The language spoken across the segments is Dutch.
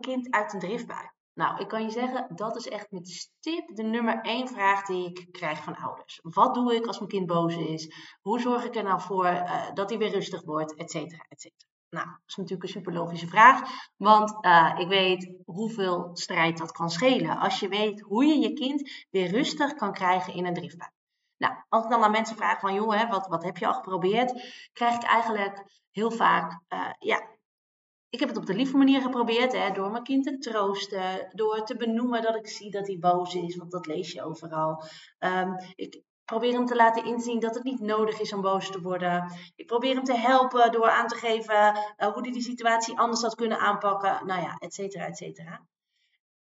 Kind uit een driftbui? Nou, ik kan je zeggen, dat is echt met stip de nummer één vraag die ik krijg van ouders. Wat doe ik als mijn kind boos is? Hoe zorg ik er nou voor uh, dat hij weer rustig wordt, et cetera, et cetera. Nou, dat is natuurlijk een super logische vraag, want uh, ik weet hoeveel strijd dat kan schelen. Als je weet hoe je je kind weer rustig kan krijgen in een driftbui. Nou, als ik dan aan mensen vraag van, joh, hè, wat, wat heb je al geprobeerd? Krijg ik eigenlijk heel vaak, uh, ja, ik heb het op de lieve manier geprobeerd, hè, door mijn kind te troosten, door te benoemen dat ik zie dat hij boos is, want dat lees je overal. Um, ik probeer hem te laten inzien dat het niet nodig is om boos te worden. Ik probeer hem te helpen door aan te geven uh, hoe hij die situatie anders had kunnen aanpakken, nou ja, et cetera, et cetera.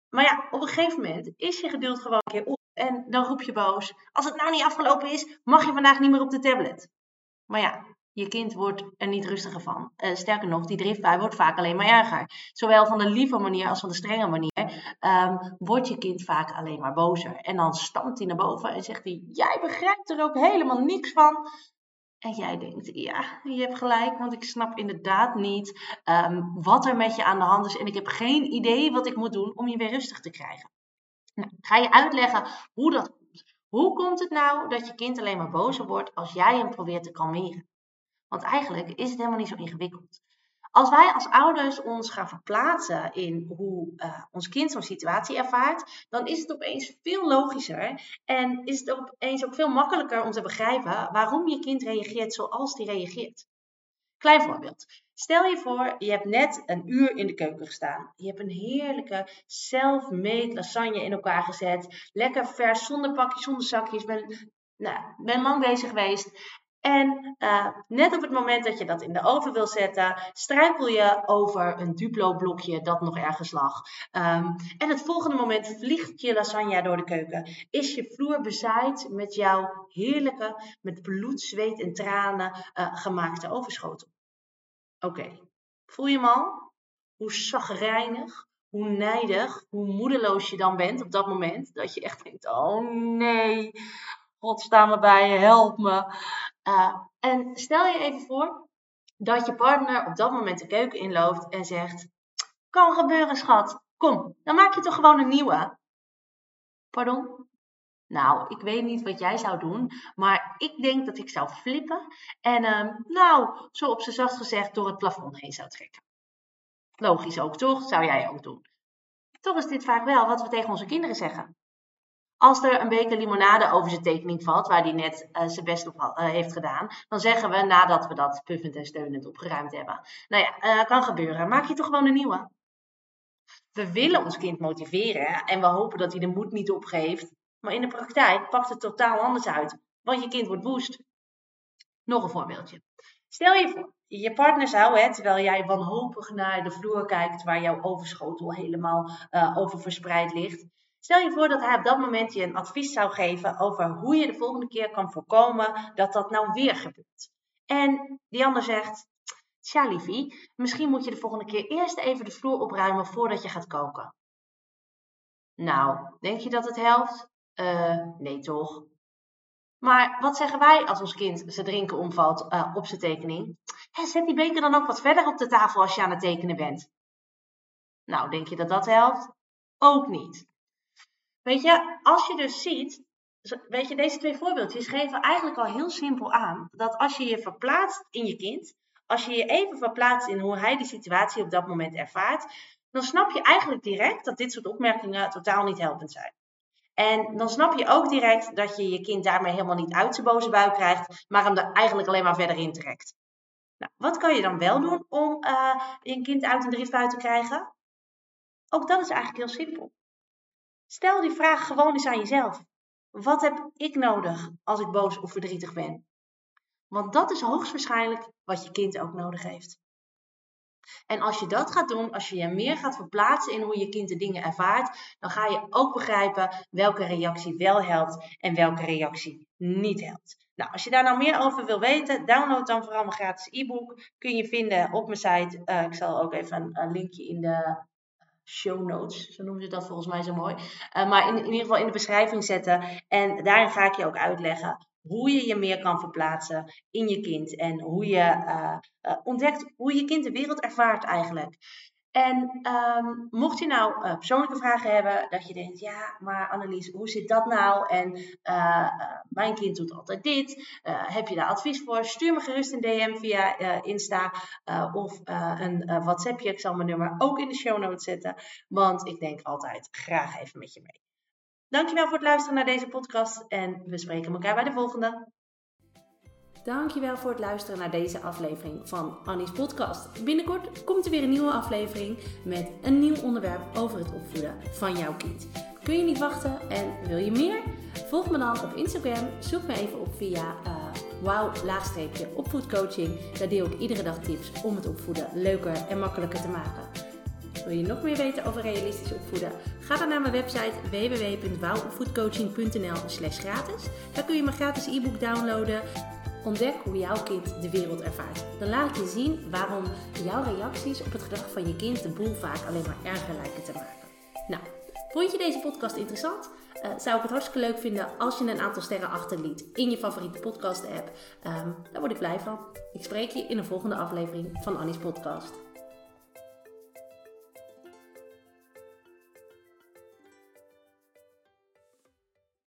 Maar ja, op een gegeven moment is je geduld gewoon een keer op en dan roep je boos. Als het nou niet afgelopen is, mag je vandaag niet meer op de tablet. Maar ja, je kind wordt er niet rustiger van. Uh, sterker nog, die driftbui wordt vaak alleen maar erger. Zowel van de lieve manier als van de strenge manier um, wordt je kind vaak alleen maar bozer. En dan stampt hij naar boven en zegt hij: Jij begrijpt er ook helemaal niks van. En jij denkt, ja, je hebt gelijk, want ik snap inderdaad niet um, wat er met je aan de hand is. En ik heb geen idee wat ik moet doen om je weer rustig te krijgen. Nou, ga je uitleggen hoe dat komt. Hoe komt het nou dat je kind alleen maar bozer wordt als jij hem probeert te kalmeren? Want eigenlijk is het helemaal niet zo ingewikkeld. Als wij als ouders ons gaan verplaatsen in hoe uh, ons kind zo'n situatie ervaart, dan is het opeens veel logischer en is het opeens ook veel makkelijker om te begrijpen waarom je kind reageert zoals die reageert. Klein voorbeeld. Stel je voor, je hebt net een uur in de keuken gestaan. Je hebt een heerlijke self-made lasagne in elkaar gezet. Lekker vers, zonder pakjes, zonder zakjes. Ben, nou, ben lang bezig geweest. En uh, net op het moment dat je dat in de oven wil zetten, struikel je over een Duplo blokje dat nog ergens lag. Um, en het volgende moment vliegt je lasagne door de keuken. Is je vloer bezaaid met jouw heerlijke, met bloed, zweet en tranen uh, gemaakte overschotel. Oké, voel je hem al? Hoe zagrijnig, hoe nijdig, hoe moedeloos je dan bent op dat moment. Dat je echt denkt, oh nee, God sta me bij help me. Uh, en stel je even voor dat je partner op dat moment de keuken inloopt en zegt: Kan gebeuren, schat. Kom, dan maak je toch gewoon een nieuwe. Pardon? Nou, ik weet niet wat jij zou doen, maar ik denk dat ik zou flippen en, uh, nou, zo op zijn zacht gezegd, door het plafond heen zou trekken. Logisch ook, toch? Zou jij ook doen. Toch is dit vaak wel wat we tegen onze kinderen zeggen. Als er een beker limonade over zijn tekening valt, waar hij net uh, zijn best op uh, heeft gedaan, dan zeggen we nadat we dat puffend en steunend opgeruimd hebben. Nou ja, uh, kan gebeuren. Maak je toch gewoon een nieuwe. We willen ons kind motiveren en we hopen dat hij de moed niet opgeeft. Maar in de praktijk pakt het totaal anders uit, want je kind wordt woest. Nog een voorbeeldje. Stel je voor, je partner zou, terwijl jij wanhopig naar de vloer kijkt waar jouw overschotel helemaal over verspreid ligt, Stel je voor dat hij op dat moment je een advies zou geven over hoe je de volgende keer kan voorkomen dat dat nou weer gebeurt. En die ander zegt, tja liefie, misschien moet je de volgende keer eerst even de vloer opruimen voordat je gaat koken. Nou, denk je dat het helpt? Uh, nee toch? Maar wat zeggen wij als ons kind zijn drinken omvalt uh, op zijn tekening? Zet die beker dan ook wat verder op de tafel als je aan het tekenen bent. Nou, denk je dat dat helpt? Ook niet. Weet je, als je dus ziet, weet je, deze twee voorbeeldjes geven eigenlijk al heel simpel aan dat als je je verplaatst in je kind, als je je even verplaatst in hoe hij die situatie op dat moment ervaart, dan snap je eigenlijk direct dat dit soort opmerkingen totaal niet helpend zijn. En dan snap je ook direct dat je je kind daarmee helemaal niet uit zijn boze buik krijgt, maar hem er eigenlijk alleen maar verder in trekt. Nou, wat kan je dan wel doen om uh, je kind uit een driftbui te krijgen? Ook dat is eigenlijk heel simpel. Stel die vraag gewoon eens aan jezelf. Wat heb ik nodig als ik boos of verdrietig ben? Want dat is hoogstwaarschijnlijk wat je kind ook nodig heeft. En als je dat gaat doen, als je je meer gaat verplaatsen in hoe je kind de dingen ervaart, dan ga je ook begrijpen welke reactie wel helpt en welke reactie niet helpt. Nou, als je daar nou meer over wil weten, download dan vooral mijn gratis e-book. Kun je vinden op mijn site. Uh, ik zal ook even een, linkje in de show notes, zo noemen ze dat volgens mij zo mooi. Uh, maar in, in ieder geval in de beschrijving zetten. En daarin ga ik je ook uitleggen hoe je je meer kan verplaatsen in je kind en hoe je uh, uh, ontdekt hoe je kind de wereld ervaart eigenlijk. En um, mocht je nou uh, persoonlijke vragen hebben, dat je denkt, ja, maar Annelies, hoe zit dat nou? En mijn kind doet altijd dit. heb je daar advies voor? Stuur me gerust een DM via Insta of een WhatsAppje. Ik zal mijn nummer ook in de show notes zetten, want ik denk altijd graag even met je mee. Dankjewel voor het luisteren naar deze podcast en we spreken elkaar bij de volgende. Dankjewel voor het luisteren naar deze aflevering van Annie's podcast. Binnenkort komt er weer een nieuwe aflevering met een nieuw onderwerp over het opvoeden van jouw kind. Kun je niet wachten en wil je meer? Volg me dan op Instagram. Zoek me even op via uh, wow-opvoedcoaching. Daar deel ik iedere dag tips om het opvoeden leuker en makkelijker te maken. Wil je nog meer weten over realistisch opvoeden? Ga dan naar mijn website www.wouwopvoedcoaching.nl slash gratis. Daar kun je mijn gratis e-book downloaden. Ontdek hoe jouw kind de wereld ervaart. Dan laat je zien waarom jouw reacties op het gedrag van je kind de boel vaak alleen maar erger lijken te maken. Nou, vond je deze podcast interessant? Uh, zou ik het hartstikke leuk vinden als je een aantal sterren achterliet in je favoriete podcast app. Um, daar word ik blij van. Ik spreek je in een volgende aflevering van Annie's podcast.